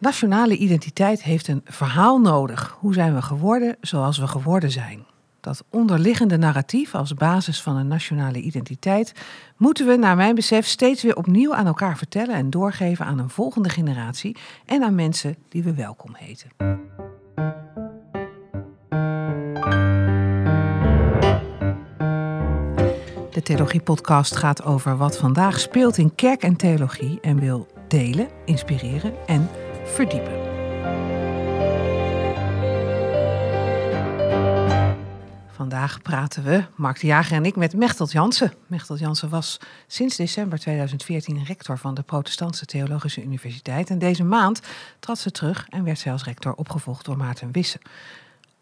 Nationale identiteit heeft een verhaal nodig. Hoe zijn we geworden zoals we geworden zijn? Dat onderliggende narratief als basis van een nationale identiteit moeten we, naar mijn besef, steeds weer opnieuw aan elkaar vertellen en doorgeven aan een volgende generatie en aan mensen die we welkom heten. De Theologie-podcast gaat over wat vandaag speelt in kerk en theologie en wil delen, inspireren en verdiepen. Vandaag praten we, Mark de Jager en ik, met Mechtelt Jansen. Mechtelt Jansen was sinds december 2014 rector van de Protestantse Theologische Universiteit. En deze maand trad ze terug en werd zij als rector opgevolgd door Maarten Wisse.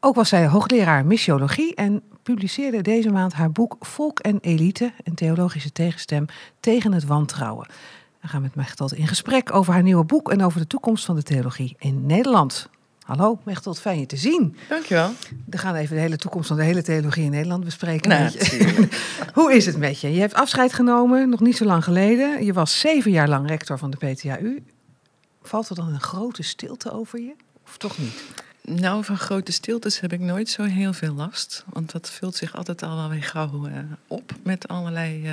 Ook was zij hoogleraar missiologie en publiceerde deze maand haar boek Volk en Elite, een theologische tegenstem tegen het wantrouwen. We gaan met Mechtelt in gesprek over haar nieuwe boek en over de toekomst van de theologie in Nederland. Hallo Mechtelt, fijn je te zien. Dankjewel. We gaan even de hele toekomst van de hele theologie in Nederland bespreken. Nou, Hoe is het met je? Je hebt afscheid genomen, nog niet zo lang geleden. Je was zeven jaar lang rector van de PTAU. Valt er dan een grote stilte over je? Of toch niet? Nou, van grote stiltes heb ik nooit zo heel veel last. Want dat vult zich altijd al wel weer gauw uh, op met allerlei uh,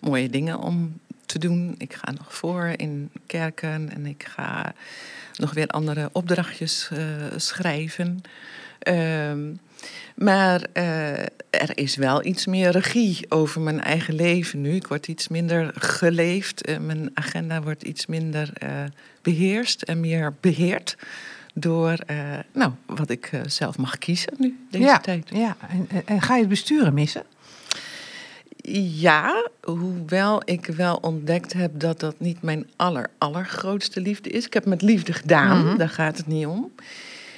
mooie dingen om te doen. Ik ga nog voor in kerken en ik ga nog weer andere opdrachtjes uh, schrijven. Ehm, maar er is wel iets meer regie over mijn eigen leven nu. Ik word iets minder geleefd. mijn agenda wordt iets minder beheerst en meer beheerd door nou, wat ik zelf mag kiezen nu, deze ja, tijd. Ja, en, en, ga je het besturen missen? Ja, hoewel ik wel ontdekt heb dat dat niet mijn aller, allergrootste liefde is. Ik heb met liefde gedaan, mm -hmm. daar gaat het niet om.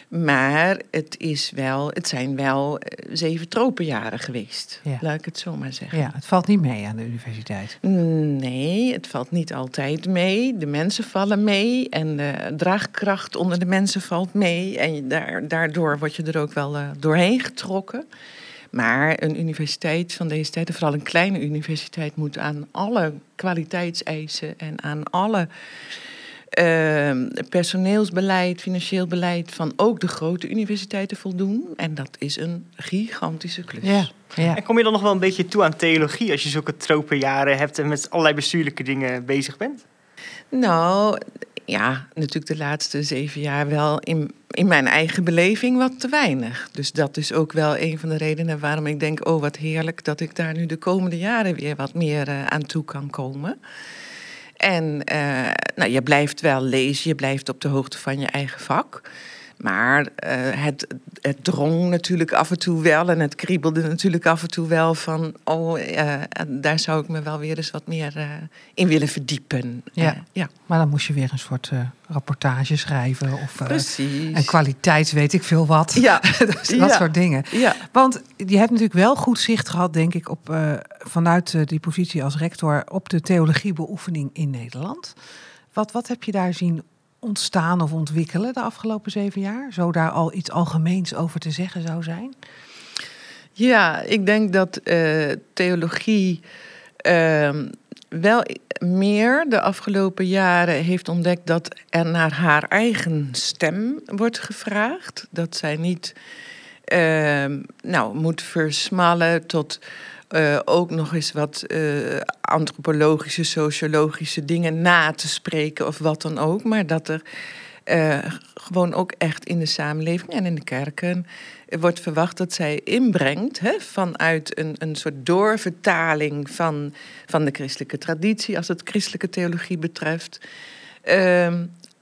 Maar het, is wel, het zijn wel zeven tropenjaren geweest, ja. laat ik het zo maar zeggen. Ja, het valt niet mee aan de universiteit. Nee, het valt niet altijd mee. De mensen vallen mee en de draagkracht onder de mensen valt mee. En daardoor word je er ook wel uh, doorheen getrokken. Maar een universiteit van deze tijd, en vooral een kleine universiteit, moet aan alle kwaliteitseisen en aan alle uh, personeelsbeleid, financieel beleid van ook de grote universiteiten voldoen. En dat is een gigantische klus. Ja, ja. En kom je dan nog wel een beetje toe aan theologie als je zulke tropenjaren hebt en met allerlei bestuurlijke dingen bezig bent? Nou, ja, natuurlijk de laatste zeven jaar wel in, in mijn eigen beleving wat te weinig. Dus dat is ook wel een van de redenen waarom ik denk: oh, wat heerlijk dat ik daar nu de komende jaren weer wat meer uh, aan toe kan komen. En uh, nou, je blijft wel lezen, je blijft op de hoogte van je eigen vak. Maar uh, het, het drong natuurlijk af en toe wel en het kriebelde natuurlijk af en toe wel van... oh, uh, daar zou ik me wel weer eens wat meer uh, in willen verdiepen. Ja. ja, maar dan moest je weer een soort rapportage schrijven of Precies. en kwaliteit weet ik veel wat. Ja. dus dat ja. soort dingen. Ja. Want je hebt natuurlijk wel goed zicht gehad, denk ik, op, vanuit die positie als rector... op de theologiebeoefening in Nederland. Wat, wat heb je daar zien ontstaan of ontwikkelen de afgelopen zeven jaar? Zo daar al iets algemeens over te zeggen zou zijn? Ja, ik denk dat uh, theologie uh, wel meer de afgelopen jaren heeft ontdekt dat er naar haar eigen stem wordt gevraagd. Dat zij niet uh, nou, moet versmallen tot uh, ook nog eens wat uh, antropologische, sociologische dingen na te spreken of wat dan ook. Maar dat er uh, gewoon ook echt in de samenleving en in de kerken wordt verwacht dat zij inbrengt hè, vanuit een, een soort doorvertaling van, van de christelijke traditie, als het christelijke theologie betreft. Uh,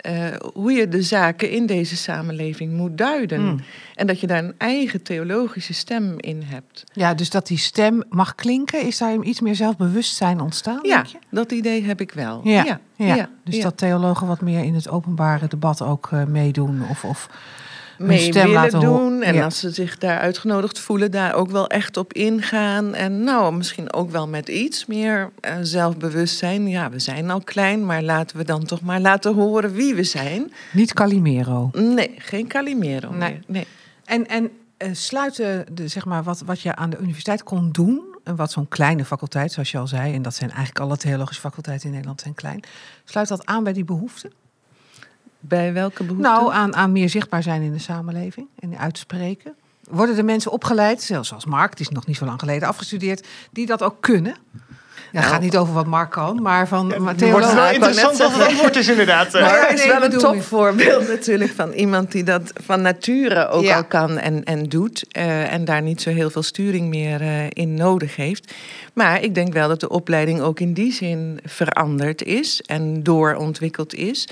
uh, hoe je de zaken in deze samenleving moet duiden. Hmm. En dat je daar een eigen theologische stem in hebt. Ja, dus dat die stem mag klinken, is daar iets meer zelfbewustzijn ontstaan? Ja, denk je? dat idee heb ik wel. Ja, ja, ja. ja, dus ja. dat theologen wat meer in het openbare debat ook uh, meedoen of, of mee willen doen. En Ja. als ze zich daar uitgenodigd voelen, daar ook wel echt op ingaan. En nou, misschien ook wel met iets meer eh, zelfbewustzijn. Ja, we zijn al klein, maar laten we dan toch maar laten horen wie we zijn. Niet Calimero. Nee, geen Calimero Nee. meer. Nee. En, en eh, sluiten de, zeg maar, wat, wat je aan de universiteit kon doen, en wat zo'n kleine faculteit, zoals je al zei, en dat zijn eigenlijk alle theologische faculteiten in Nederland zijn klein, sluit dat aan bij die behoeften? Bij welke behoefte? Nou, aan, aan meer zichtbaar zijn in de samenleving en uitspreken. Worden de mensen opgeleid, zelfs als Mark, die is nog niet zo lang geleden afgestudeerd, die dat ook kunnen? Ja, het Nou. gaat niet over wat Mark kan, maar van Het wordt theologen- wel interessant wat het antwoord is inderdaad. Maar Ja, het is wel een topvoorbeeld natuurlijk van iemand die dat van nature ook Ja. al kan en, en doet. eh, en daar niet zo heel veel sturing meer eh, in nodig heeft. Maar ik denk wel dat de opleiding ook in die zin veranderd is en doorontwikkeld is.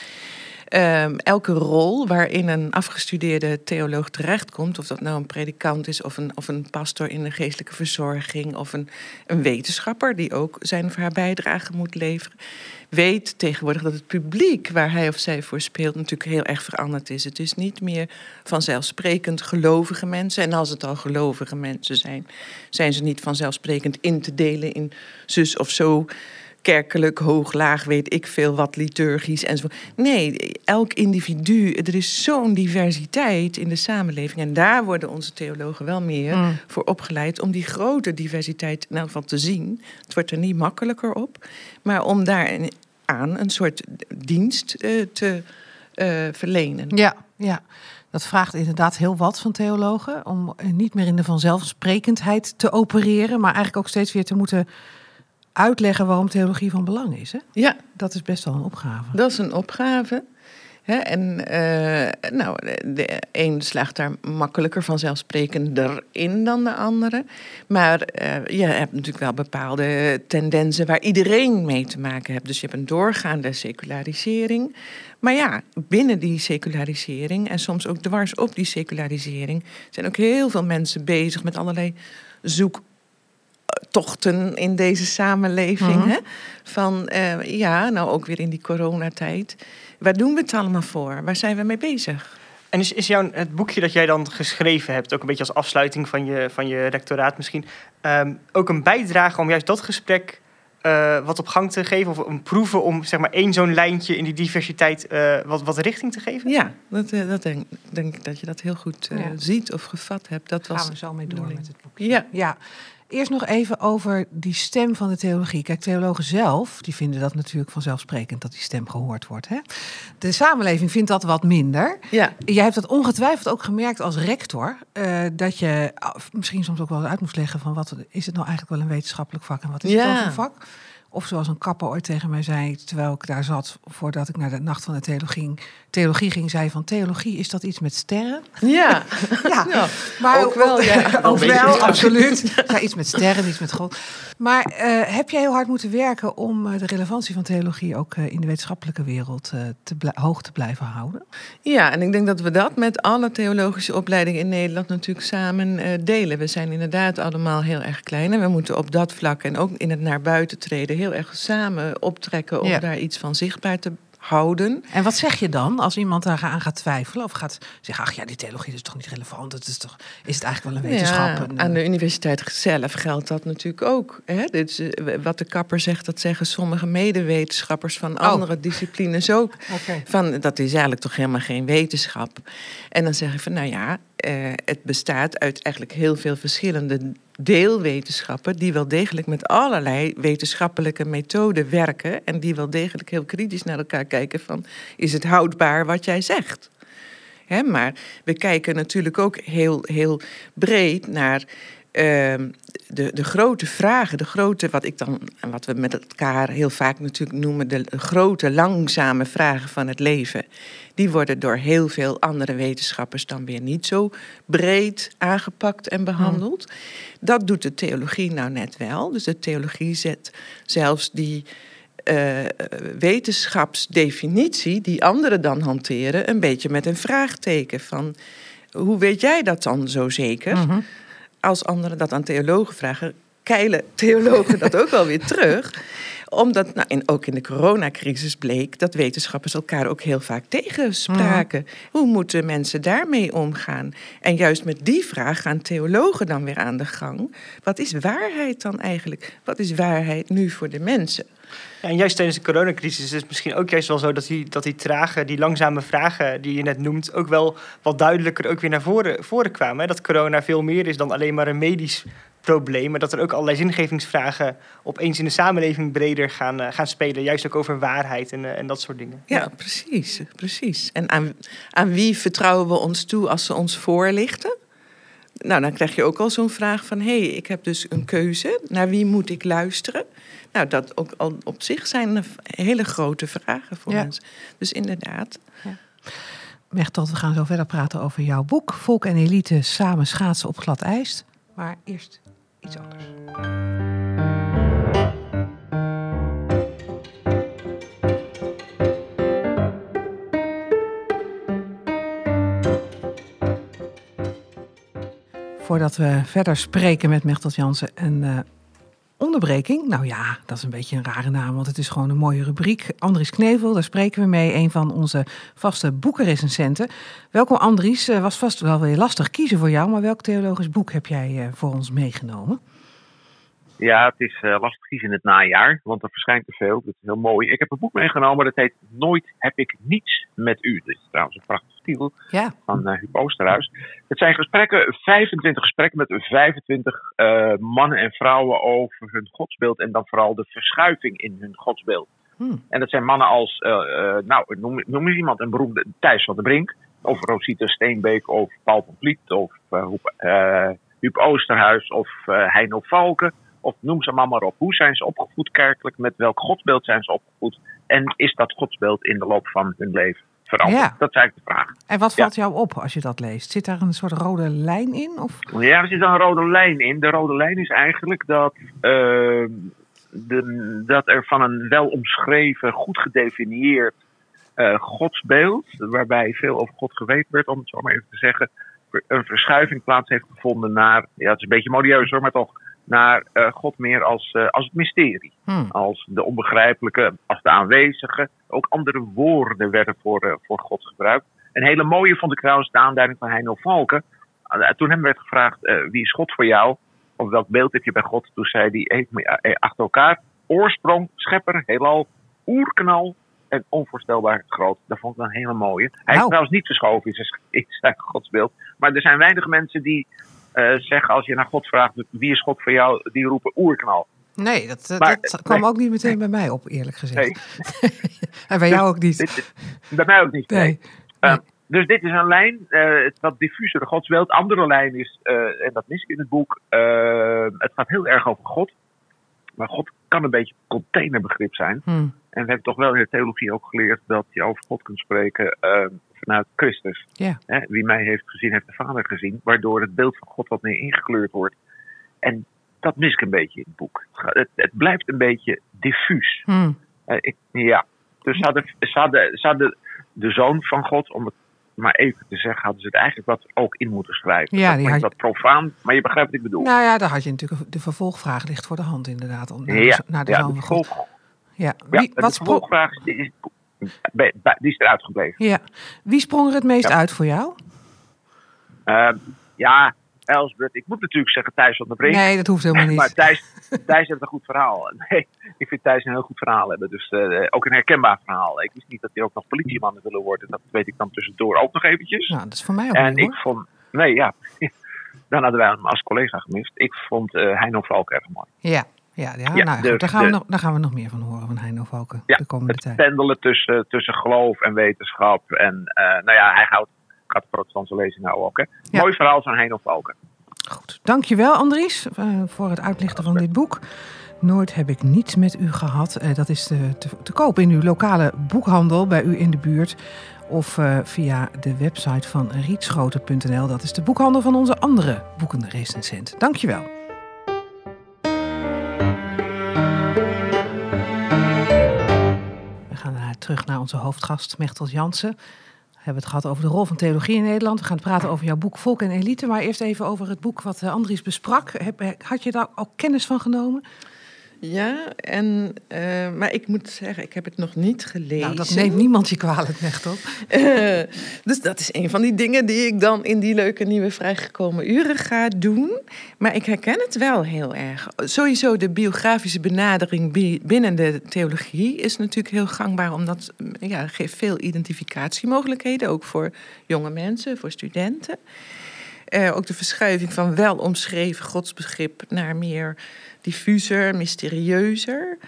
Ehm, elke rol waarin een afgestudeerde theoloog terechtkomt, of dat nou een predikant is, of een, of een pastor in de geestelijke verzorging, of een, een wetenschapper die ook zijn of haar bijdrage moet leveren, weet tegenwoordig dat het publiek waar hij of zij voor speelt natuurlijk heel erg veranderd is. Het is niet meer vanzelfsprekend gelovige mensen. En als het al gelovige mensen zijn, zijn ze niet vanzelfsprekend in te delen in zus of zo kerkelijk, hoog, laag, weet ik veel wat, liturgisch enzovoort. Nee, elk individu, er is zo'n diversiteit in de samenleving. En daar worden onze theologen wel meer Mm. voor opgeleid om die grote diversiteit geval te zien. Het wordt er niet makkelijker op, maar om daar een- aan een soort dienst eh, te eh, verlenen. Ja, ja, dat vraagt inderdaad heel wat van theologen. Om niet meer in de vanzelfsprekendheid te opereren, maar eigenlijk ook steeds weer te moeten uitleggen waarom theologie van belang is. Hè? Ja, Dat is best wel een opgave. Dat is een opgave. Hè, en eh, nou, de een slaagt daar makkelijker vanzelfsprekender in dan de andere. Maar eh, je hebt natuurlijk wel bepaalde tendensen waar iedereen mee te maken hebt. Dus je hebt een doorgaande secularisering. Maar ja, binnen die secularisering en soms ook dwars op die secularisering zijn ook heel veel mensen bezig met allerlei zoektochten in deze samenleving. Mhm. hè? Van eh, ja, nou ook weer in die coronatijd. Waar doen we het allemaal voor? Waar zijn we mee bezig? En is, is jouw, het boekje dat jij dan geschreven hebt, ook een beetje als afsluiting van je, van je rectoraat misschien, ehm, ook een bijdrage om juist dat gesprek eh, wat op gang te geven? Of een proeven om zeg maar één zo'n lijntje in die diversiteit eh, wat, wat richting te geven? Ja, dat, dat denk, denk ik dat je dat heel goed eh, Ja. ziet of gevat hebt. Dat Daar was gaan we zo mee door met het boekje. Ja. ja. Eerst nog even over die stem van de theologie. Kijk, theologen zelf, die vinden dat natuurlijk vanzelfsprekend dat die stem gehoord wordt. Hè? De samenleving vindt dat wat minder. Ja, Jij hebt dat ongetwijfeld ook gemerkt als rector. eh, dat je misschien soms ook wel uit moest leggen van wat is het nou eigenlijk wel een wetenschappelijk vak en wat is het Ja. dan voor vak? Of zoals een kapper ooit tegen mij zei, terwijl ik daar zat voordat ik naar de nacht van de theologie, theologie ging, zei van theologie is dat iets met sterren? ja. Ja, Ja, maar ook wel, ja. ook Wel absoluut. Ja, iets met sterren, iets met God. Maar eh, heb jij heel hard moeten werken om eh, de relevantie van theologie ook eh, in de wetenschappelijke wereld te hoog te blijven houden? Ja, en ik denk dat we dat met alle theologische opleidingen in Nederland natuurlijk samen delen. We zijn inderdaad allemaal heel erg klein en we moeten op dat vlak en ook in het naar buiten treden heel erg samen optrekken om Ja. daar iets van zichtbaar te houden. En wat zeg je dan als iemand daar aan gaat twijfelen of gaat zeggen: ach ja, die theologie is toch niet relevant? Het is, toch, is het eigenlijk wel een wetenschap? Ja, En, aan eh, de universiteit zelf geldt dat natuurlijk ook. Hè? Dus, eh, wat de kapper zegt, dat zeggen sommige medewetenschappers van Oh. andere disciplines ook. Van, dat is eigenlijk toch helemaal geen wetenschap. En dan zeg ik van, nou ja, eh, het bestaat uit eigenlijk heel veel verschillende deelwetenschappen... die wel degelijk met allerlei wetenschappelijke methoden werken... en die wel degelijk heel kritisch naar elkaar kijken van... is het houdbaar wat jij zegt? Hè, maar we kijken natuurlijk ook heel, heel breed naar ehm, de, de grote vragen, de grote, wat ik dan, wat we met elkaar heel vaak natuurlijk noemen, de grote, langzame vragen van het leven. Die worden door heel veel andere wetenschappers dan weer niet zo breed aangepakt en behandeld. Dat doet de theologie nou net wel. Dus de theologie zet zelfs die eh, wetenschapsdefinitie, die anderen dan hanteren, een beetje met een vraagteken van hoe weet jij dat dan zo zeker? Mhm. Als anderen dat aan theologen vragen, keilen theologen dat ook wel weer terug. Omdat, nou, en ook in de coronacrisis bleek dat wetenschappers elkaar ook heel vaak tegenspraken. Hoe moeten mensen daarmee omgaan? En juist met die vraag gaan theologen dan weer aan de gang. Wat is waarheid dan eigenlijk? Wat is waarheid nu voor de mensen? Ja, en juist tijdens de coronacrisis is het misschien ook juist wel zo dat die, dat die trage, die langzame vragen die je net noemt, ook wel wat duidelijker ook weer naar voren, voren kwamen. Hè? Dat corona veel meer is dan alleen maar een medisch probleem, maar dat er ook allerlei zingevingsvragen opeens in de samenleving breder gaan, eh, gaan spelen. Juist ook over waarheid en, eh, en dat soort dingen. Ja, precies, precies. En aan, aan wie vertrouwen we ons toe als ze ons voorlichten? Nou, dan krijg je ook al zo'n vraag van... hé, hey, ik heb dus een keuze. Naar wie moet ik luisteren? Nou, dat ook al op zich zijn hele grote vragen voor ons. Dus inderdaad. Ja. Mechtel, we gaan zo verder praten over jouw boek... Volk en Elite samen schaatsen op glad ijs. Maar eerst iets anders. Voordat we verder spreken met Mechtelt Jansen, een uh, onderbreking. Nou ja, dat is een beetje een rare naam, want het is gewoon een mooie rubriek. Andries Knevel, daar spreken we mee, een van onze vaste boekenrecensenten. Welkom Andries, uh, was vast wel weer lastig kiezen voor jou, maar welk theologisch boek heb jij uh, voor ons meegenomen? Ja, het is uh, lastig kiezen in het najaar, want er verschijnt te veel. Dat is heel mooi. Ik heb een boek meegenomen, dat heet Nooit heb ik niets met u. Dit is trouwens een prachtig titel ja. van uh, Huub Oosterhuis. Het zijn gesprekken, 25 gesprekken met 25 uh, mannen en vrouwen over hun godsbeeld en dan vooral de verschuiving in hun godsbeeld. Hmm. En dat zijn mannen als, nou, noem, noem eens iemand, een beroemde Thijs van der Brink, of Rosita Steenbeek, of Paul van Vliet, of Huub Oosterhuis, of Heino Valken of noem ze maar, maar op. Hoe zijn ze opgevoed kerkelijk? Met welk godsbeeld zijn ze opgevoed? En is dat godsbeeld in de loop van hun leven veranderd? Dat is eigenlijk de vraag. En wat valt jou op als je dat leest? Zit daar een soort rode lijn in? Of? Ja, er zit een rode lijn in. De rode lijn is eigenlijk dat, uh, de, dat er van een wel omschreven, goed gedefinieerd uh, godsbeeld, waarbij veel over God geweten werd, om het zo maar even te zeggen, een verschuiving plaats heeft gevonden naar, ja, het is een beetje modieus hoor, maar toch naar uh, God meer als, uh, als het mysterie. Hmm. Als de onbegrijpelijke, als de aanwezige. Ook andere woorden werden voor, uh, voor God gebruikt. Een hele mooie vond ik trouwens de aanduiding van Heino Valken. toen hem werd gevraagd, wie is God voor jou? Of welk beeld heb je bij God? Toen zei hij even achter elkaar. Oorsprong, schepper, heelal, oerknal en onvoorstelbaar groot. Dat vond ik een hele mooie. Hij nou. is trouwens niet verschoven in zijn, in zijn godsbeeld. Maar er zijn weinig mensen die uh, zeggen als je naar God vraagt, wie is God voor jou, die roepen oerknal. Nee, dat, eh, dat kwam ook niet meteen bij mij op, eerlijk gezegd. Nee. en bij jou ook niet. bij mij ook niet. Nee. Uh, dus dit is een lijn, het wat diffusere godsbeeld. Andere lijn is, en dat mis ik in het boek, het gaat heel erg over God. Maar God kan een beetje containerbegrip zijn. Hmm. En we hebben toch wel in de theologie ook geleerd dat je over God kunt spreken vanuit Christus. Hè, wie mij heeft gezien, heeft de Vader gezien. Waardoor het beeld van God wat meer ingekleurd wordt. En dat mis ik een beetje in het boek. Het, het blijft een beetje diffuus. Hmm. Uh, ik, ja, dus ze hadden, ze, hadden, ze hadden de zoon van God, om het maar even te zeggen, hadden ze het eigenlijk wat ook in moeten schrijven. Ja, dat had... wat profaan, maar je begrijpt wat ik bedoel. Nou ja, daar had je natuurlijk de vervolgvraag ligt voor de hand inderdaad. Om naar, ja, naar de ja, zoon van God. Ja, Wie, ja, wat de is, die is eruit gebleven. Ja. Wie sprong er het meest uit voor jou? Uh, ja, Elsbeth. Ik moet natuurlijk zeggen Thijs van der Brink. Nee, dat hoeft helemaal niet. maar Thijs, Thijs heeft een goed verhaal. Nee, ik vind Thijs een heel goed verhaal hebben. Dus uh, ook een herkenbaar verhaal. Ik wist niet dat hij ook nog politieman willen worden. Dat weet ik dan tussendoor ook nog eventjes. Nou, dat is voor mij ook En niet, ik vond... Nee, ja. dan hadden wij hem als collega gemist. Ik vond uh, Heino Valk erg mooi. Ja, ja, ja, ja nou, daar, gaan we nog, daar gaan we nog meer van horen van Heino Valken ja, de komende het tijd. pendelen tussen, tussen geloof en wetenschap. En uh, nou ja, hij houdt, gaat protestantse lezing nou ook. Hè. Ja. Mooi verhaal van Heino Valken. Goed, dankjewel Andries uh, voor het uitlichten van dit boek. Nooit heb ik niets met u gehad. Uh, dat is te, te, te, koop in uw lokale boekhandel bij u in de buurt. Of via de website van rietschoten.nl. Dat is de boekhandel van onze andere boekenrecensent. Dankjewel. Terug naar onze hoofdgast Mechtel Jansen. We hebben het gehad over de rol van theologie in Nederland. We gaan praten over jouw boek Volk en Elite. Maar eerst even over het boek wat eh, Andries besprak. Had je daar ook kennis van genomen? Ja, en, uh, maar ik moet zeggen, ik heb het nog niet gelezen. Nou, dat neemt niemand je kwalijk, weg, toch? Uh, dus dat is een van die dingen die ik dan in die leuke nieuwe vrijgekomen uren ga doen. Maar ik herken het wel heel erg. Sowieso de biografische benadering binnen de theologie is natuurlijk heel gangbaar, omdat ja, geeft veel identificatiemogelijkheden, ook voor jonge mensen, voor studenten. Eh, ook de verschuiving van wel omschreven godsbegrip naar meer diffuser, mysterieuzer.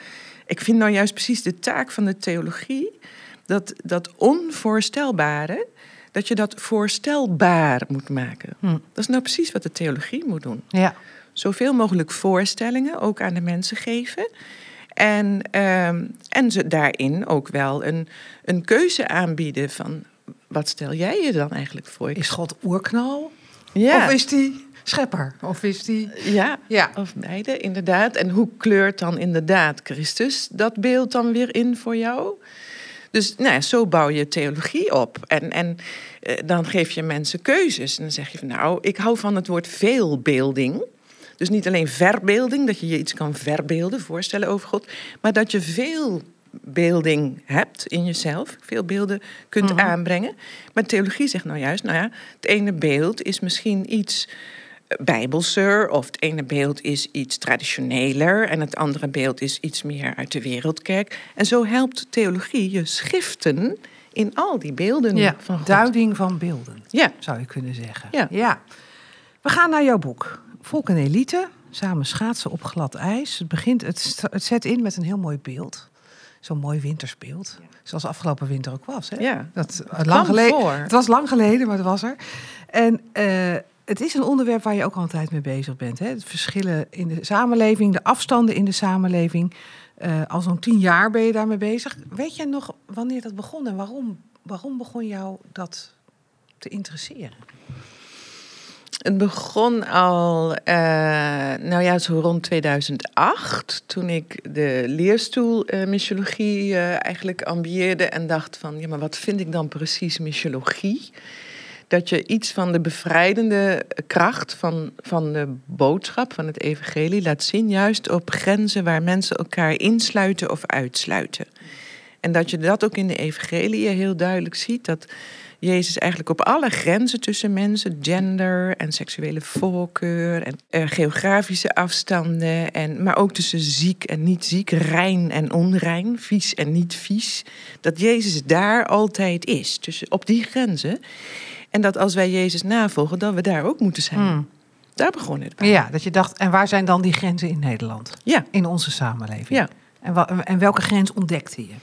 Ik vind nou juist precies de taak van de theologie dat, dat onvoorstelbare, dat je dat voorstelbaar moet maken. Hm. Dat is nou precies wat de theologie moet doen. Ja. Zoveel mogelijk voorstellingen ook aan de mensen geven. En, ehm, en ze daarin ook wel een, een keuze aanbieden van wat stel jij je dan eigenlijk voor? Is God oerknal? Ja. Of is die schepper? Of is die... ja, Ja. of beide, inderdaad. En hoe kleurt dan inderdaad Christus dat beeld dan weer in voor jou? Dus nou ja, zo bouw je theologie op. En, en eh, dan geef je mensen keuzes. En dan zeg je van nou, ik hou van het woord veelbeelding. Dus niet alleen verbeelding, dat je je iets kan verbeelden, voorstellen over God. Maar dat je veel beelding hebt in jezelf. Veel beelden kunt Mhm. aanbrengen. Maar theologie zegt nou juist, nou ja, het ene beeld is misschien iets bijbelser of het ene beeld is iets traditioneler en het andere beeld is iets meer uit de wereldkerk. En zo helpt theologie je schiften in al die beelden Ja, van God. duiding van beelden, Ja, zou je kunnen zeggen. Ja. We gaan naar jouw boek. Volk en elite, samen schaatsen op glad ijs. Het, begint, het zet in met een heel mooi beeld. Zo'n mooi wintersbeeld. Zoals afgelopen winter ook was. Hè? ja. Dat, eh, kwam lang geleden, voor. Het was lang geleden, maar het was er. En eh, het is een onderwerp waar je ook altijd mee bezig bent. Hè? Het verschillen in de samenleving, de afstanden in de samenleving. Eh, al zo'n tien jaar ben je daarmee bezig. Weet jij nog wanneer dat begon en waarom, waarom begon jou dat te interesseren? Het begon al, eh, nou ja, zo rond 2008, toen ik de leerstoel eh missiologie eh, eigenlijk ambieerde en dacht van, ja, maar wat vind ik dan precies missiologie? Dat je iets van de bevrijdende kracht van, van de boodschap, van het evangelie, laat zien, juist op grenzen waar mensen elkaar insluiten of uitsluiten. En dat je dat ook in de evangelie heel duidelijk ziet, dat Jezus eigenlijk op alle grenzen tussen mensen, gender en seksuele voorkeur en eh, geografische afstanden, en, maar ook tussen ziek en niet ziek, rein en onrein, vies en niet vies, dat Jezus daar altijd is, tussen, op die grenzen. En dat als wij Jezus navolgen, dat we daar ook moeten zijn. Hmm. Daar begon het bij. Ja, dat je dacht, en waar zijn dan die grenzen in Nederland? Ja. In onze samenleving? Ja. En welke grens ontdekte je?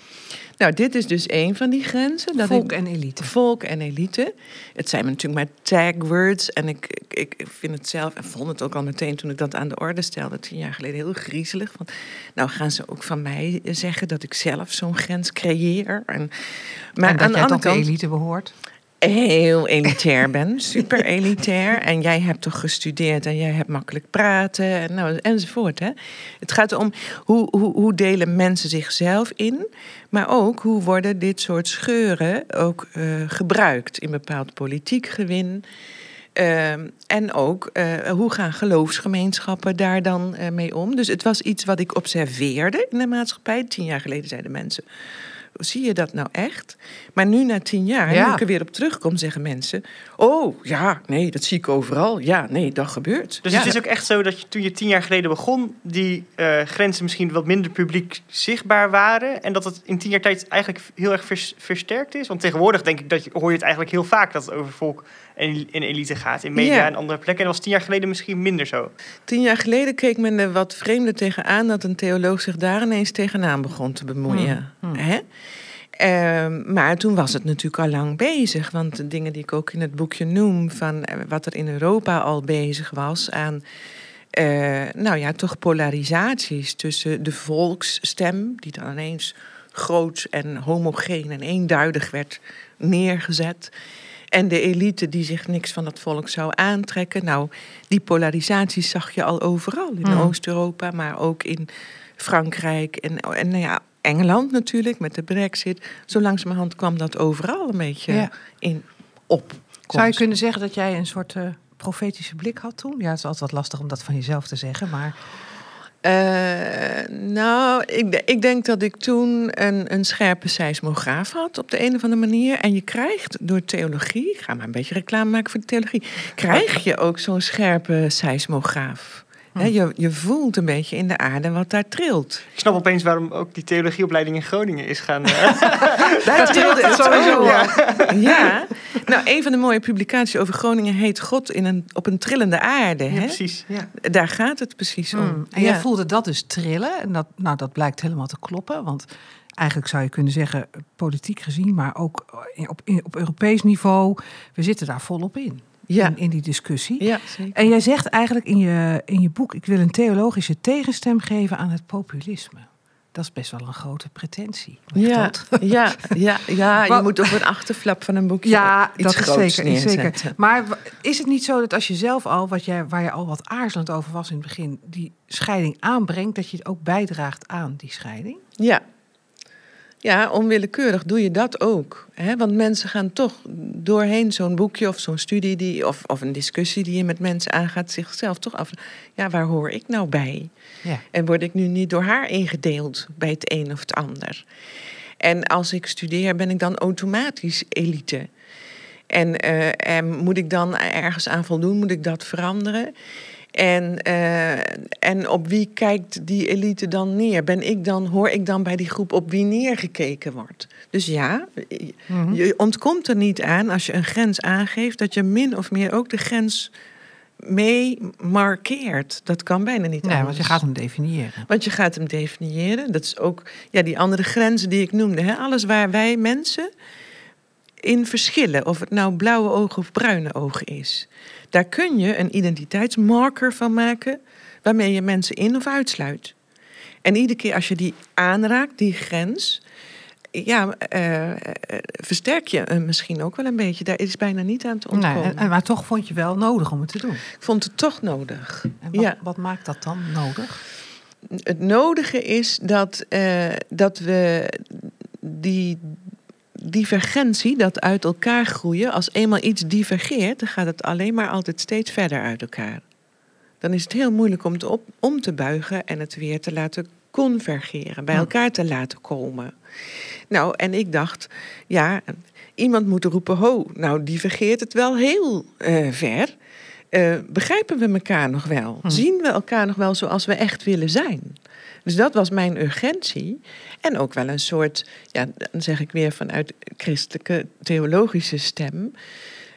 Nou, dit is dus een van die grenzen. Dat Volk ik- en elite. Volk en elite. Het zijn natuurlijk maar tagwords. En ik, ik, ik vind het zelf, en vond het ook al meteen toen ik dat aan de orde stelde, tien jaar geleden, heel griezelig. Want nou gaan ze ook van mij zeggen dat ik zelf zo'n grens creëer. En, maar en dat aan de andere kant elite behoort? Heel elitair ben, super elitair. En jij hebt toch gestudeerd en jij hebt makkelijk praten en nou, enzovoort. Hè? Het gaat om hoe, hoe, hoe delen mensen zichzelf in, maar ook hoe worden dit soort scheuren ook eh, gebruikt in bepaald politiek gewin. Ehm, en ook eh, hoe gaan geloofsgemeenschappen daar dan eh, mee om? Dus het was iets wat ik observeerde in de maatschappij. Tien jaar geleden zeiden mensen: Zie je dat nou echt? Maar nu na tien jaar, Ja. nu ik er weer op terugkom, zeggen mensen: Oh ja, nee, dat zie ik overal. Ja, nee, dat gebeurt. Dus ja, het is ook echt zo dat je, toen je tien jaar geleden begon, die eh, grenzen misschien wat minder publiek zichtbaar waren. En dat het in tien jaar tijd eigenlijk heel erg vers- versterkt is. Want tegenwoordig denk ik dat je, hoor je het eigenlijk heel vaak dat het over volk en, en elite gaat in media Ja. en andere plekken. En dat was tien jaar geleden misschien minder zo. Tien jaar geleden keek men er wat vreemder tegenaan dat een theoloog zich daar ineens tegenaan begon te bemoeien. Hmm, hmm. Hè? Ehm, maar toen was het natuurlijk al lang bezig. Want de dingen die ik ook in het boekje noem, van eh, wat er in Europa al bezig was aan. eh, nou ja, toch polarisaties tussen de volksstem, die dan ineens groot en homogeen en eenduidig werd neergezet. En de elite die zich niks van dat volk zou aantrekken. Nou, die polarisaties zag je al overal. In Mm. Oost-Europa, maar ook in Frankrijk. En, en nou ja, Engeland natuurlijk, met de brexit. Zo langzamerhand kwam dat overal een beetje Ja. in op. Zou je kunnen zeggen dat jij een soort eh, profetische blik had toen? Ja, het is altijd wat lastig om dat van jezelf te zeggen, maar... Eh, nou, ik, ik denk dat ik toen een, een scherpe seismograaf had op de een of andere manier. En je krijgt door theologie, ik ga maar een beetje reclame maken voor de theologie, krijg je ook zo'n scherpe seismograaf. Hè, je, je voelt een beetje in de aarde wat daar trilt. Ik snap opeens waarom ook die theologieopleiding in Groningen is gaan. eh, Daar trilde het sowieso. Ja. Ja. Nou, een van de mooie publicaties over Groningen heet God in een, op een trillende aarde. Ja, Hè? precies. Ja. Daar gaat het precies om. Mm. En Ja. jij voelde dat dus trillen. En dat, nou, dat blijkt helemaal te kloppen. Want eigenlijk zou je kunnen zeggen, politiek gezien, maar ook op, op Europees niveau, we zitten daar volop in. Ja. In, in die discussie. Ja, zeker. En jij zegt eigenlijk in je, in je boek, ik wil een theologische tegenstem geven aan het populisme. Dat is best wel een grote pretentie. Ja, ja, ja, ja, je moet op een achterflap van een boekje Ja, iets dat is groots zeker, zeker. Maar is het niet zo dat als je zelf al, wat jij, waar je al wat aarzelend over was in het begin, die scheiding aanbrengt, dat je het ook bijdraagt aan die scheiding? Ja. Ja, onwillekeurig doe je dat ook. Hè? Want mensen gaan toch doorheen zo'n boekje of zo'n studie die, of, of een discussie die je met mensen aangaat, zichzelf toch af. Ja, waar hoor ik nou bij? Ja. En word ik nu niet door haar ingedeeld bij het een of het ander? En als ik studeer, ben ik dan automatisch elite. En, eh, en moet ik dan ergens aan voldoen? Moet ik dat veranderen? En, eh, en op wie kijkt die elite dan neer? Ben ik dan, hoor ik dan bij die groep op wie neergekeken wordt? Dus ja, Mhm. je ontkomt er niet aan als je een grens aangeeft, dat je min of meer ook de grens mee markeert. Dat kan bijna niet Nee, want je gaat hem definiëren. Want je gaat hem definiëren. Dat is ook ja, die andere grenzen die ik noemde. Hè? Alles waar wij mensen in verschillen. Of het nou blauwe ogen of bruine ogen is. Daar kun je een identiteitsmarker van maken. Waarmee je mensen in of uitsluit. En iedere keer als je die aanraakt, die grens. Ja, eh, eh, versterk je hem misschien ook wel een beetje. Daar is bijna niet aan te ontkomen. en, en- maar toch vond je wel nodig om het te doen. Ik vond het toch nodig. En wat, Ja. wat maakt dat dan nodig? het nodige is dat, eh, dat we die divergentie, dat uit elkaar groeien, als eenmaal iets divergeert, dan gaat het alleen maar altijd steeds verder uit elkaar. Dan is het heel moeilijk om, te op, om te buigen en het weer te laten convergeren, bij elkaar te laten komen. Nou, en ik dacht, ja, iemand moet roepen, ho, nou divergeert het wel heel eh, ver. Eh, begrijpen we elkaar nog wel? Hm. Zien we elkaar nog wel zoals we echt willen zijn? Dus dat was mijn urgentie. En ook wel een soort, ja, dan zeg ik weer vanuit christelijke theologische stem.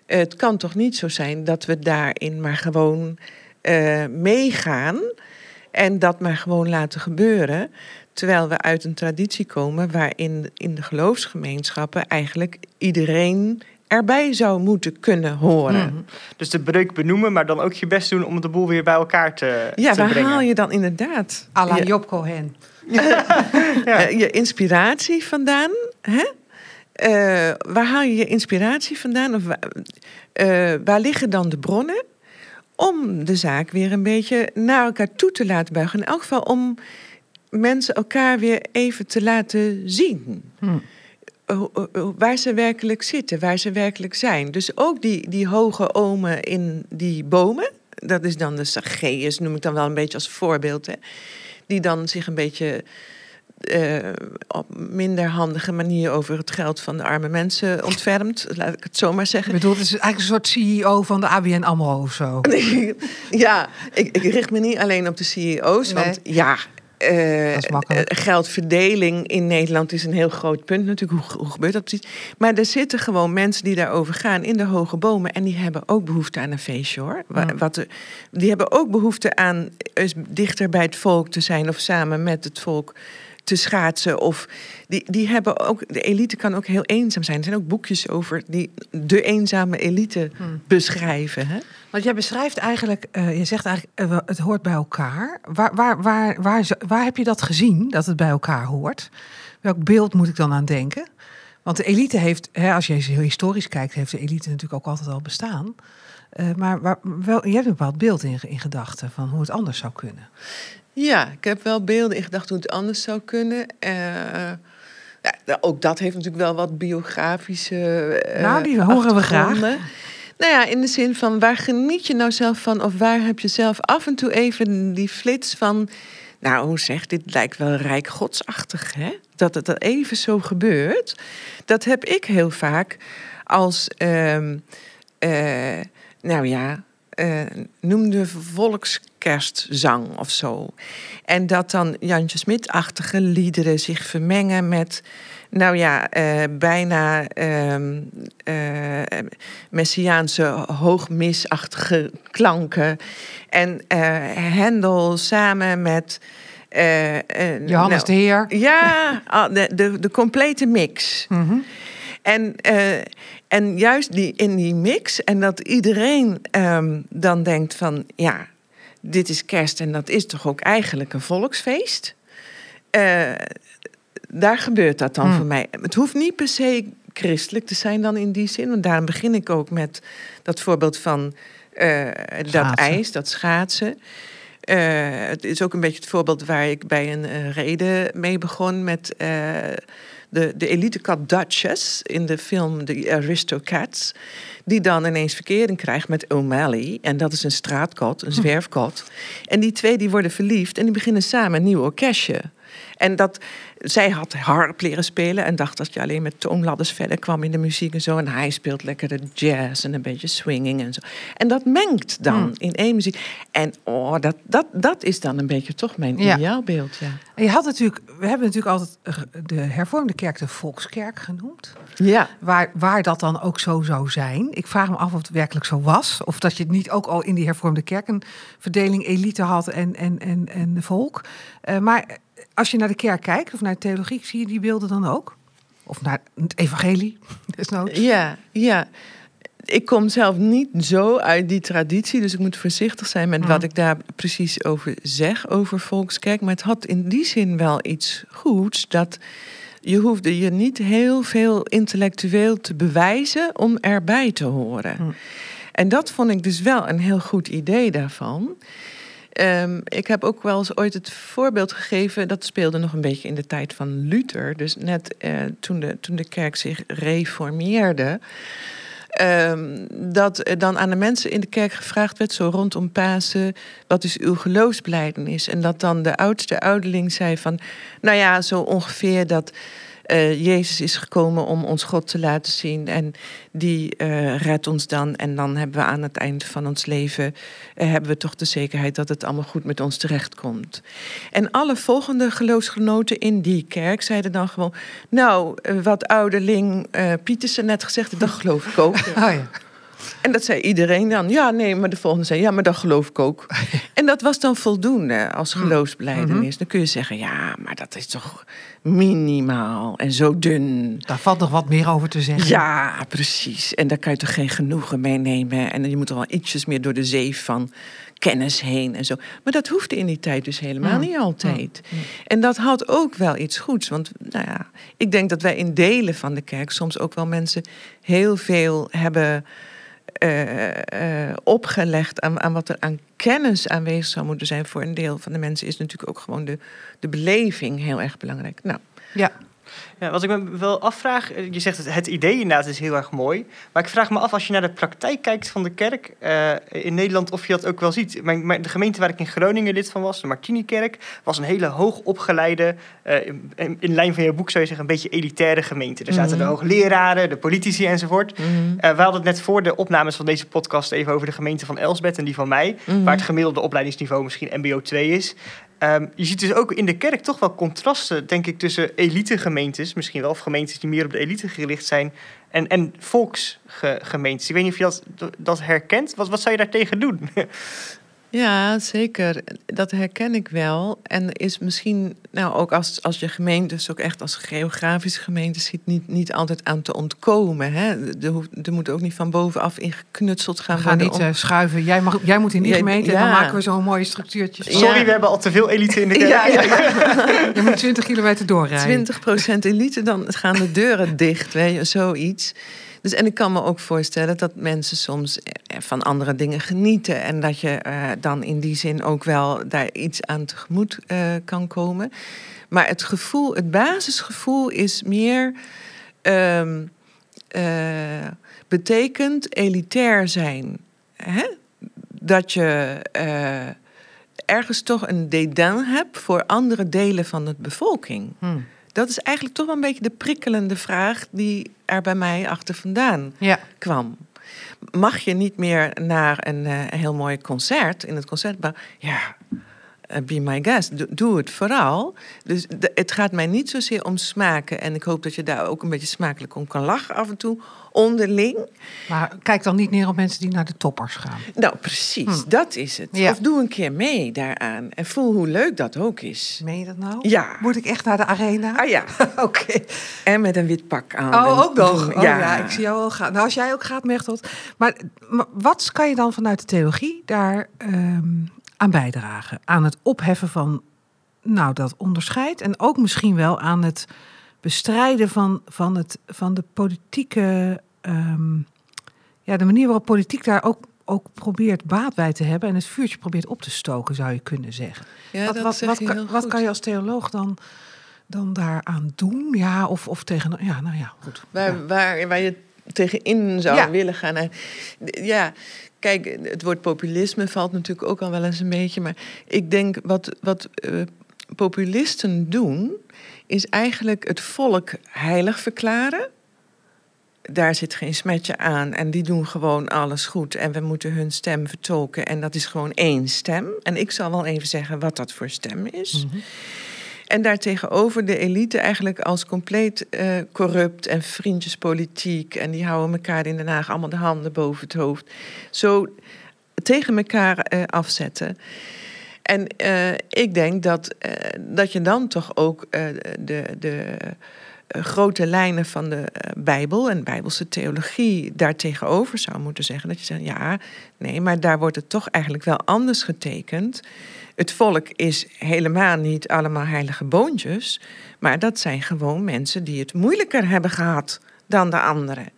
Het kan toch niet zo zijn dat we daarin maar gewoon eh, meegaan en dat maar gewoon laten gebeuren. Terwijl we uit een traditie komen waarin in de geloofsgemeenschappen eigenlijk iedereen erbij zou moeten kunnen horen. Mhm. Dus de breuk benoemen, maar dan ook je best doen om de boel weer bij elkaar te, Ja, te waar brengen. haal je dan inderdaad À la je, Job Cohen. eh, je inspiratie vandaan? Hè? Eh, waar haal je je inspiratie vandaan? Of waar, eh, waar liggen dan de bronnen? Om de zaak weer een beetje naar elkaar toe te laten buigen. In elk geval om mensen elkaar weer even te laten zien. Hm. Eh, eh, eh, waar ze werkelijk zitten, waar ze werkelijk zijn. Dus ook die, die hoge omen in die bomen, dat is dan de Zacchaeus, noem ik dan wel een beetje als voorbeeld, hè, die dan zich een beetje op minder handige manier over het geld van de arme mensen ontfermt, laat ik het zo maar Ik zeggen. bedoel, het is eigenlijk een soort CEO van de ABN AMRO of zo. ja, ik, ik richt me niet alleen op de CEO's, Nee. want ja. Eh, eh, geldverdeling in Nederland is een heel groot punt natuurlijk. Hoe, hoe gebeurt dat precies? Maar er zitten gewoon mensen die daarover gaan in de hoge bomen. En die hebben ook behoefte aan een feestje hoor. Wa-. Wat die hebben ook behoefte aan eens dichter bij het volk te zijn of samen met het volk te schaatsen. Of die, die hebben ook, de elite kan ook heel eenzaam zijn. Er zijn ook boekjes over die de eenzame elite Hmm. beschrijven. Hè? Want jij beschrijft eigenlijk, eh, je zegt eigenlijk, eh, het hoort bij elkaar. Waar, waar, waar, waar, waar heb je dat gezien, dat het bij elkaar hoort? Welk beeld moet ik dan aan denken? Want de elite heeft, hè, als je heel historisch kijkt, heeft de elite natuurlijk ook altijd al bestaan. Eh, maar waar, wel, je hebt een bepaald beeld in, in gedachten van hoe het anders zou kunnen. Ja, ik heb wel beelden in gedachten hoe het anders zou kunnen. Eh, ja, ook dat heeft natuurlijk wel wat biografische. eh, Nou, die horen we graag. Nou ja, in de zin van waar geniet je nou zelf van? Of waar heb je zelf af en toe even die flits van. Nou, hoe zeg, dit lijkt wel rijk godsachtig, hè? Dat het er even zo gebeurt. Dat heb ik heel vaak als. ehm, eh, nou ja, eh, noem de volkskerstzang of zo. En dat dan Jantje Smit-achtige liederen zich vermengen met... nou ja, eh, bijna eh, messiaanse hoogmisachtige klanken. En Hendel samen met. Johannes nou, de Heer. Ja, de, de, de complete mix. Mhm. En, eh, en juist die, in die mix, en dat iedereen ehm, dan denkt van ja, dit is kerst en dat is toch ook eigenlijk een volksfeest. Eh, daar gebeurt dat dan Hmm. voor mij. Het hoeft niet per se christelijk te zijn dan in die zin. Want daarom begin ik ook met dat voorbeeld van eh, dat ijs, dat schaatsen. Het is ook een beetje het voorbeeld waar ik bij een reden mee begon met de, de elitekat Duchess in de film The Aristocats. Die dan ineens verkering krijgt met O'Malley. En dat is een straatkat, een zwerfkat. En die twee die worden verliefd en die beginnen samen een nieuw orkestje. En dat, zij had harp leren spelen en dacht dat je alleen met toonladders verder kwam in de muziek en zo. En hij speelt lekker de jazz en een beetje swinging en zo. En dat mengt dan Hmm. in één muziek. En oh, dat, dat, dat is dan een beetje toch mijn Ja. ideaalbeeld, ja. Je had natuurlijk, we hebben natuurlijk altijd de hervormde kerk de volkskerk genoemd. Ja, Waar, waar dat dan ook zo zou zijn. Ik vraag me af of het werkelijk zo was. Of dat je het niet ook al in die hervormde kerk een verdeling elite had en, en, en, en volk. Eh, maar als je naar de kerk kijkt of naar de theologie, zie je die beelden dan ook? Of naar het evangelie, desnoods? ja, ja. Ik kom zelf niet zo uit die traditie, dus ik moet voorzichtig zijn met Mm. wat ik daar precies over zeg, over volkskerk. Maar het had in die zin wel iets goeds, dat je hoefde je niet heel veel intellectueel te bewijzen om erbij te horen. Mm. En dat vond ik dus wel een heel goed idee daarvan. Ehm, ik heb ook wel eens ooit het voorbeeld gegeven, dat speelde nog een beetje in de tijd van Luther, dus net eh, toen, de, toen de kerk zich reformeerde. ehm, dat dan aan de mensen in de kerk gevraagd werd, zo rondom Pasen, wat is uw geloofsbelijdenis? En dat dan de oudste ouderling zei van, nou ja, zo ongeveer dat eh, Jezus is gekomen om ons God te laten zien en die eh, redt ons dan. En dan hebben we aan het eind van ons leven, eh, hebben we toch de zekerheid dat het allemaal goed met ons terechtkomt. En alle volgende geloofsgenoten in die kerk zeiden dan gewoon, nou, wat ouderling Pietersen net gezegd heeft, dat geloof ik ook. Oh ja. En dat zei iedereen dan. Ja, nee, maar de volgende zei, ja, maar dat geloof ik ook. en dat was dan voldoende als geloofsbelijdenis. Dan kun je zeggen, ja, maar dat is toch minimaal en zo dun. Daar valt nog wat meer over te zeggen. Ja, precies. En daar kan je toch geen genoegen mee nemen. En je moet er wel ietsjes meer door de zeef van kennis heen en zo. Maar dat hoefde in die tijd dus helemaal Mm. niet altijd. En dat had ook wel iets goeds. Want nou ja, ik denk dat wij in delen van de kerk soms ook wel mensen heel veel hebben eh, eh, opgelegd aan, aan wat er aan kennis aanwezig zou moeten zijn voor een deel van de mensen, is natuurlijk ook gewoon de, de beleving heel erg belangrijk. Nou, Ja. Ja, wat ik me wel afvraag, eh, je zegt het, het idee inderdaad is heel erg mooi. Maar ik vraag me af, als je naar de praktijk kijkt van de kerk eh, in Nederland, of je dat ook wel ziet. Mijn, mijn- de gemeente waar ik in Groningen lid van was, de Martinikerk, was een hele hoog opgeleide, eh, in, in lijn van je boek zou je zeggen, een beetje elitaire gemeente. Er zaten Mhm. de hoogleraren, de politici enzovoort. mhm, we hadden het net voor de opnames van deze podcast even over de gemeente van Elsbeth en die van mij. mhm. Waar het gemiddelde opleidingsniveau misschien MBO 2 is. Ehm, je ziet dus ook in de kerk toch wel contrasten, denk ik, tussen elite-gemeentes, misschien wel, of gemeentes die meer op de elite gericht zijn, en, en volksgemeentes. Ik weet niet of je dat, dat herkent. Wat, wat zou je daartegen doen? Ja, zeker. Dat herken ik wel. En is misschien, nou ook als, als je gemeentes ook echt als geografische gemeente ziet, niet, niet altijd aan te ontkomen. Hè? Er, er moet ook niet van bovenaf ingeknutseld gaan We gaan worden. niet om- eh, schuiven. Jij, mag, jij moet in die Ja, gemeente en dan ja. maken we zo'n mooie structuurtje. Ja. Sorry, we hebben al te veel elite in de kerk. ja, ja, ja. Je moet 20 kilometer doorrijden. 20% elite, dan gaan de deuren dicht, weet je, zoiets. Dus, en ik kan me ook voorstellen dat mensen soms eh, van andere dingen genieten. En dat je eh, dan in die zin ook wel daar iets aan tegemoet eh, kan komen. Maar het gevoel, het basisgevoel is meer. ehm, eh, betekent elitair zijn. Hè? Dat je ergens toch een dédain hebt voor andere delen van de bevolking. Hm. Dat is eigenlijk toch wel een beetje de prikkelende vraag die er bij mij achter vandaan Ja. kwam. Mag je niet meer naar een eh, heel mooi concert in het concertgebouw? Ja, be my guest. Doe, doe het vooral. Dus de- het gaat mij niet zozeer om smaken. En ik hoop dat je daar ook een beetje smakelijk om kan lachen af en toe. Onderling. Maar kijk dan niet neer op mensen die naar de toppers gaan. Nou, precies. Dat is het. Ja. Of doe een keer mee daaraan. En voel hoe leuk dat ook is. Meen je dat nou? Ja. Moet ik echt naar de arena? Ah ja. Oké. En met een wit pak aan. Oh, ook nog. doen- Oh, ja. ik zie jou wel gaan. Nou, als jij ook gaat, Mechtelt. Maar, maar wat kan je dan vanuit de theologie daar ehm, aan bijdragen? Aan het opheffen van nou, dat onderscheid. En ook misschien wel aan het bestrijden van, van, het, van de politieke... ehm, ja, de manier waarop politiek daar ook, ook probeert baat bij te hebben... en het vuurtje probeert op te stoken, zou je kunnen zeggen. Ja, wat, dat wat, wat, kan, wat kan je als theoloog dan, dan daaraan doen? Ja, of, of tegen... Ja, nou ja, goed. Waar, Ja. waar, waar je tegenin zou Ja. willen gaan. Ja, kijk, het woord populisme valt natuurlijk ook al wel eens een beetje. Maar ik denk wat, wat eh, populisten doen, is eigenlijk het volk heilig verklaren. Daar zit geen smetje aan en die doen gewoon alles goed. En we moeten hun stem vertolken en dat is gewoon één stem. En ik zal wel even zeggen wat dat voor stem is. Mhm. En daartegenover de elite eigenlijk als compleet eh, corrupt en vriendjespolitiek. En die houden elkaar in Den Haag allemaal de handen boven het hoofd. Zo tegen elkaar eh, afzetten. En eh, ik denk dat, dat je dan toch ook de, de grote lijnen van de eh, Bijbel en Bijbelse theologie daartegenover zou moeten zeggen. Dat je zegt, ja, nee, maar daar wordt het toch eigenlijk wel anders getekend. Het volk is helemaal niet allemaal heilige boontjes, maar dat zijn gewoon mensen die het moeilijker hebben gehad dan de anderen.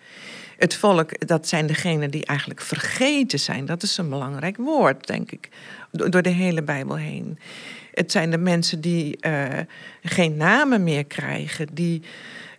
Het volk, dat zijn degenen die eigenlijk vergeten zijn. Dat is een belangrijk woord, denk ik, do- door de hele Bijbel heen. Het zijn de mensen die eh, geen namen meer krijgen, die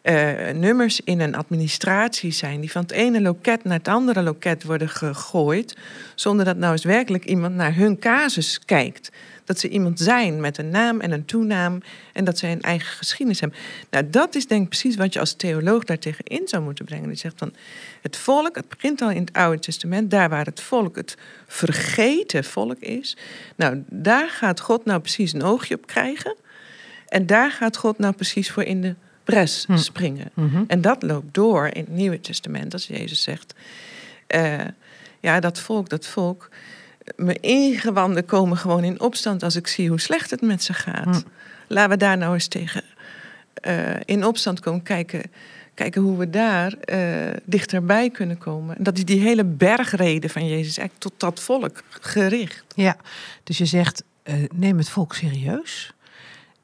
eh, nummers in een administratie zijn, die van het ene loket naar het andere loket worden gegooid, zonder dat nou eens werkelijk iemand naar hun casus kijkt. Dat ze iemand zijn met een naam en een toenaam en dat ze een eigen geschiedenis hebben. Nou, dat is denk ik precies wat je als theoloog daartegen in zou moeten brengen. Die zegt van het volk, het begint al in het Oude Testament, daar waar het volk het vergeten volk is. Nou, daar gaat God nou precies een oogje op krijgen. En daar gaat God nou precies voor in de bres Hm. springen. Mhm. En dat loopt door in het Nieuwe Testament, als Jezus zegt: eh, Ja, dat volk, dat volk. Mijn ingewanden komen gewoon in opstand als ik zie hoe slecht het met ze gaat. Hm. Laten we daar nou eens tegen eh, in opstand komen. Kijken, kijken hoe we daar eh, dichterbij kunnen komen. En dat is die hele bergreden van Jezus eigenlijk tot dat volk gericht. Ja, dus je zegt, eh, neem het volk serieus.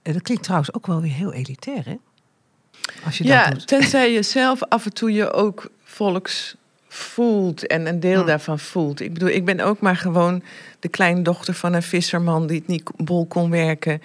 Dat klinkt trouwens ook wel weer heel elitair, hè? Als je Ja, dat doet. tenzij je zelf af en toe je ook volks voelt en een deel Hm. daarvan voelt. Ik bedoel, ik ben ook maar gewoon de kleindochter van een visserman die het niet bol kon werken.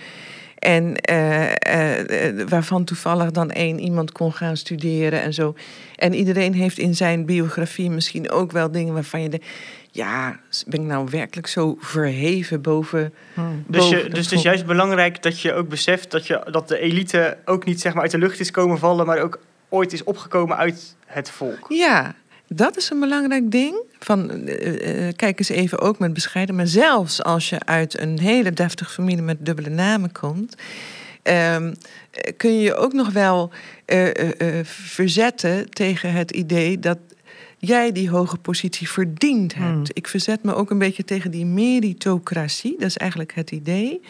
En eh, eh, eh, waarvan toevallig dan één iemand kon gaan studeren en zo. En iedereen heeft in zijn biografie misschien ook wel dingen waarvan je denkt... ja, ben ik nou werkelijk zo verheven boven... Hm. Dus, je, dus het is juist belangrijk dat je ook beseft dat, je, dat de elite ook niet zeg maar, uit de lucht is komen vallen, maar ook ooit is opgekomen uit het volk. Ja, dat is een belangrijk ding. Van, eh, eh, kijk eens even ook met bescheiden. Maar zelfs als je uit een hele deftige familie met dubbele namen komt, ehm, eh, kun je je ook nog wel eh, eh, eh, verzetten tegen het idee dat jij die hoge positie verdiend hebt. Hmm. Ik verzet me ook een beetje tegen die meritocratie. Dat is eigenlijk het idee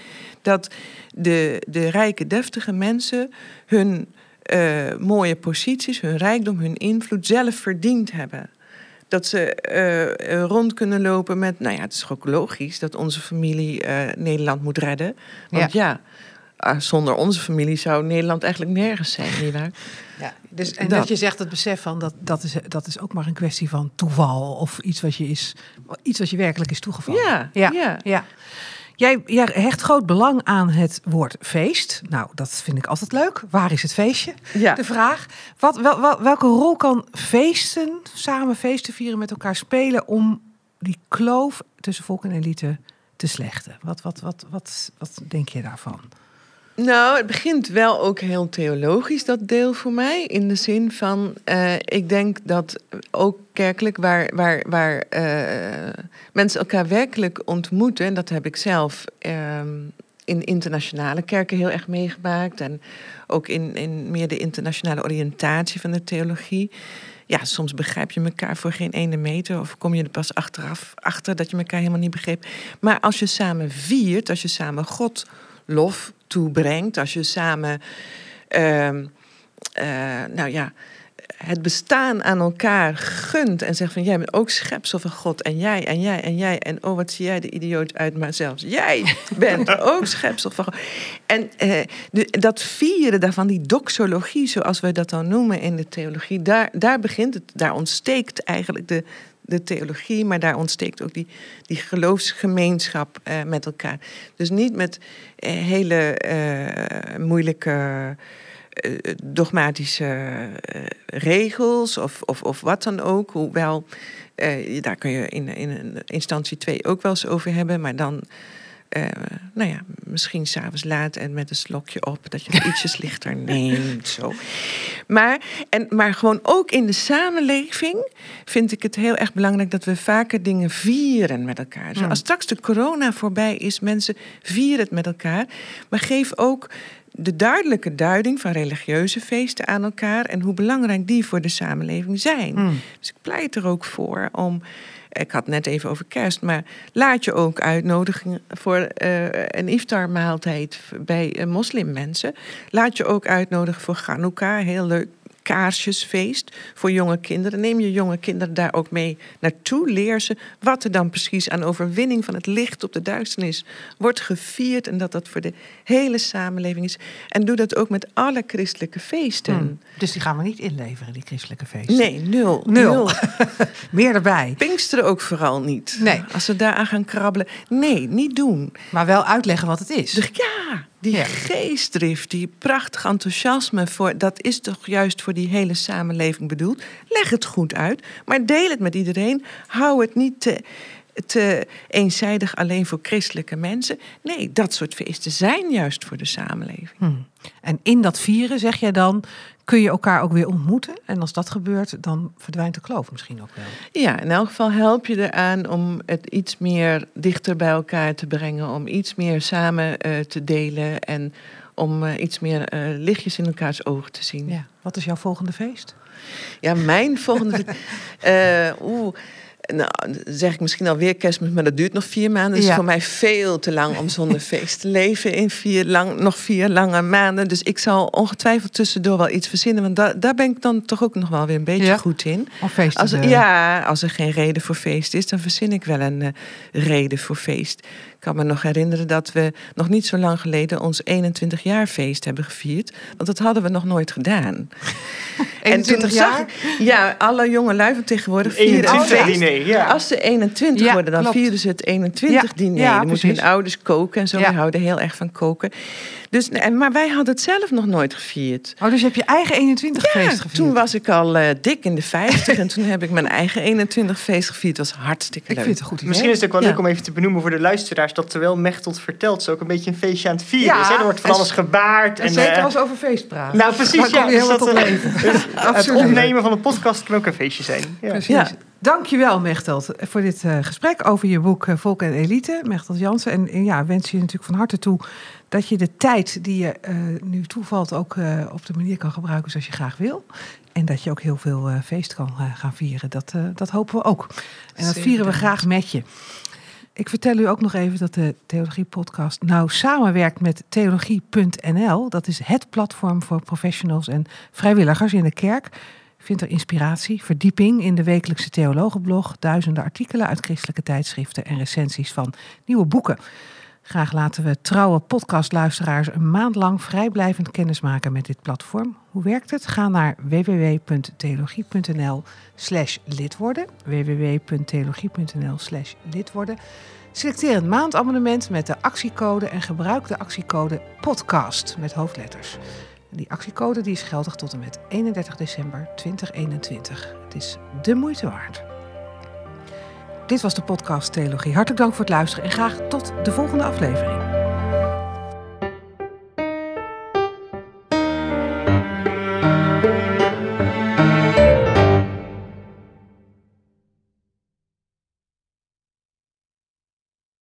dat de, de rijke, deftige mensen hun eh, mooie posities, hun rijkdom, hun invloed zelf verdiend hebben. Dat ze eh, eh, rond kunnen lopen met, nou ja, het is ook logisch dat onze familie Nederland moet redden. Want ja, ah, zonder onze familie zou Nederland eigenlijk nergens zijn, nietwaar? Ja, dus, en dat. Dat. je zegt het besef van dat, dat, is, dat is ook maar een kwestie van toeval of iets wat je, is, iets wat je werkelijk is toegevallen. Ja, ja. ja. ja. Jij, jij hecht groot belang aan het woord feest. Nou, dat vind ik altijd leuk. Waar is het feestje? Ja. De vraag. Wat, wel, wel- welke rol kan feesten, samen feesten vieren met elkaar spelen om die kloof tussen volk en elite te slechten? Wat, wat, wat, wat, wat denk je daarvan? Nou, het begint wel ook heel theologisch, dat deel voor mij. In de zin van, eh, ik denk dat ook kerkelijk, waar, waar, waar eh, mensen elkaar werkelijk ontmoeten, en dat heb ik zelf ehm, in internationale kerken heel erg meegemaakt. En ook in, in meer de internationale oriëntatie van de theologie. Ja, soms begrijp je elkaar voor geen ene meter. Of kom je er pas achteraf achter dat je elkaar helemaal niet begreep. Maar als je samen viert, als je samen God lof toebrengt, als je samen. ehm, eh, nou ja, het bestaan aan elkaar gunt en zegt van jij bent ook schepsel van God en jij en jij en jij en oh wat zie jij de idioot uit, maar zelfs jij bent ook schepsel van God. En eh, de, dat vieren daarvan, die doxologie zoals we dat dan noemen in de theologie, daar, daar begint het, daar ontsteekt eigenlijk de, de theologie, maar daar ontsteekt ook die, die geloofsgemeenschap eh, met elkaar. Dus niet met eh, hele eh, moeilijke dogmatische eh, regels of, of, of wat dan ook. Hoewel, eh, daar kun je in, in instantie 2 ook wel eens over hebben. Maar dan, eh, nou ja, misschien s'avonds laat en met een slokje op... dat je het ietsjes lichter neemt, zo. Maar, en, maar gewoon ook in de samenleving vind ik het heel erg belangrijk... dat we vaker dingen vieren met elkaar. Dus Hmm. als straks de corona voorbij is, mensen vieren het met elkaar. Maar geef ook de duidelijke duiding van religieuze feesten aan elkaar en hoe belangrijk die voor de samenleving zijn. Hmm. Dus ik pleit er ook voor om. Ik had net even over kerst, maar laat je ook uitnodigen voor eh, een iftar-maaltijd bij eh, moslimmensen. Laat je ook uitnodigen voor Chanukka, heel leuk kaarsjesfeest voor jonge kinderen. Neem je jonge kinderen daar ook mee naartoe. Leer ze wat er dan precies aan overwinning van het licht op de duisternis wordt gevierd. En dat dat voor de hele samenleving is. En doe dat ook met alle christelijke feesten. Hmm. Dus die gaan we niet inleveren, die christelijke feesten. Nee, nul. Nul. Meer erbij. Pinksteren ook vooral niet. Nee. Als ze daaraan gaan krabbelen. Nee, niet doen. Maar wel uitleggen wat het is. Dus ja, die Ja. geestdrift, die prachtig enthousiasme, voor, dat is toch juist voor die hele samenleving bedoeld. Leg het goed uit, maar deel het met iedereen. Hou het niet te, te eenzijdig alleen voor christelijke mensen. Nee, dat soort feesten zijn juist voor de samenleving. Hmm. En in dat vieren, zeg jij dan, kun je elkaar ook weer ontmoeten. En als dat gebeurt, dan verdwijnt de kloof misschien ook wel. Ja, in elk geval help je eraan om het iets meer dichter bij elkaar te brengen, om iets meer samen eh, te delen en om eh, iets meer eh, lichtjes in elkaars ogen te zien. Ja. Wat is jouw volgende feest? Ja, mijn volgende. eh Oeh. Nou, zeg ik misschien alweer kerstmis, maar dat duurt nog vier maanden. Is Ja. voor mij veel te lang om zonder feest te leven in vier lang, nog vier lange maanden. Dus ik zal ongetwijfeld tussendoor wel iets verzinnen. Want da- daar ben ik dan toch ook nog wel weer een beetje Ja. goed in. Of feesten? Als, ja, als er geen reden voor feest is, dan verzin ik wel een eh, reden voor feest. Ik kan me nog herinneren dat we nog niet zo lang geleden ons 21 jaar feest hebben gevierd. Want dat hadden we nog nooit gedaan. 21 zag jaar? ik- ja, alle jonge lui van tegenwoordig vieren een 21 feest. diner, ja. Als ze 21 Ja, worden, dan klopt. vieren ze het 21 Ja, diner. ja, dan moeten hun ouders koken en zo. Ja. We houden heel erg van koken. Dus, en, maar wij hadden het zelf nog nooit gevierd. Oh, dus je hebt je eigen 21 Ja, feest gevierd. toen was ik al eh, dik in de 50 en toen heb ik mijn eigen 21 feest gevierd. Dat was hartstikke Ik leuk. vind het een goed idee. Misschien is het ook wel Ja. leuk om even te benoemen voor de luisteraars... dat terwijl Mechtelt vertelt, ze ook een beetje een feestje aan het vieren Ja, is. Hè? Er wordt van alles gebaard. En En, zeker eh, als over feest praten. nou, precies, Dan ja. dus dat, leven. het opnemen van een podcast kan ook een feestje zijn. Ja. Precies. Dankjewel, Mechtelt, voor dit eh, gesprek over je boek eh, Volk en Elite. Mechtelt Jansen. En, en ja, wens je natuurlijk van harte toe dat je de tijd die je eh, nu toevalt ook op de manier kan gebruiken zoals je graag wil. En dat je ook heel veel feest kan gaan vieren. Dat, dat hopen we ook. En dat vieren we graag met je. Ik vertel u ook nog even dat de Theologie Podcast nou samenwerkt met theologie.nl. Dat is het platform voor professionals en vrijwilligers in de kerk. Vindt er inspiratie, verdieping in de wekelijkse theologenblog, duizenden artikelen uit christelijke tijdschriften en recensies van nieuwe boeken. Graag laten we trouwe podcastluisteraars een maand lang vrijblijvend kennismaken met dit platform. Hoe werkt het? Ga naar www.theologie.nl slash lid worden. www.theologie.nl slash lid worden. Selecteer een maandabonnement met de actiecode en gebruik de actiecode podcast met hoofdletters. Die actiecode die is geldig tot en met 31 december 2021. Het is de moeite waard. Dit was de podcast Theologie. Hartelijk dank voor het luisteren en graag tot de volgende aflevering.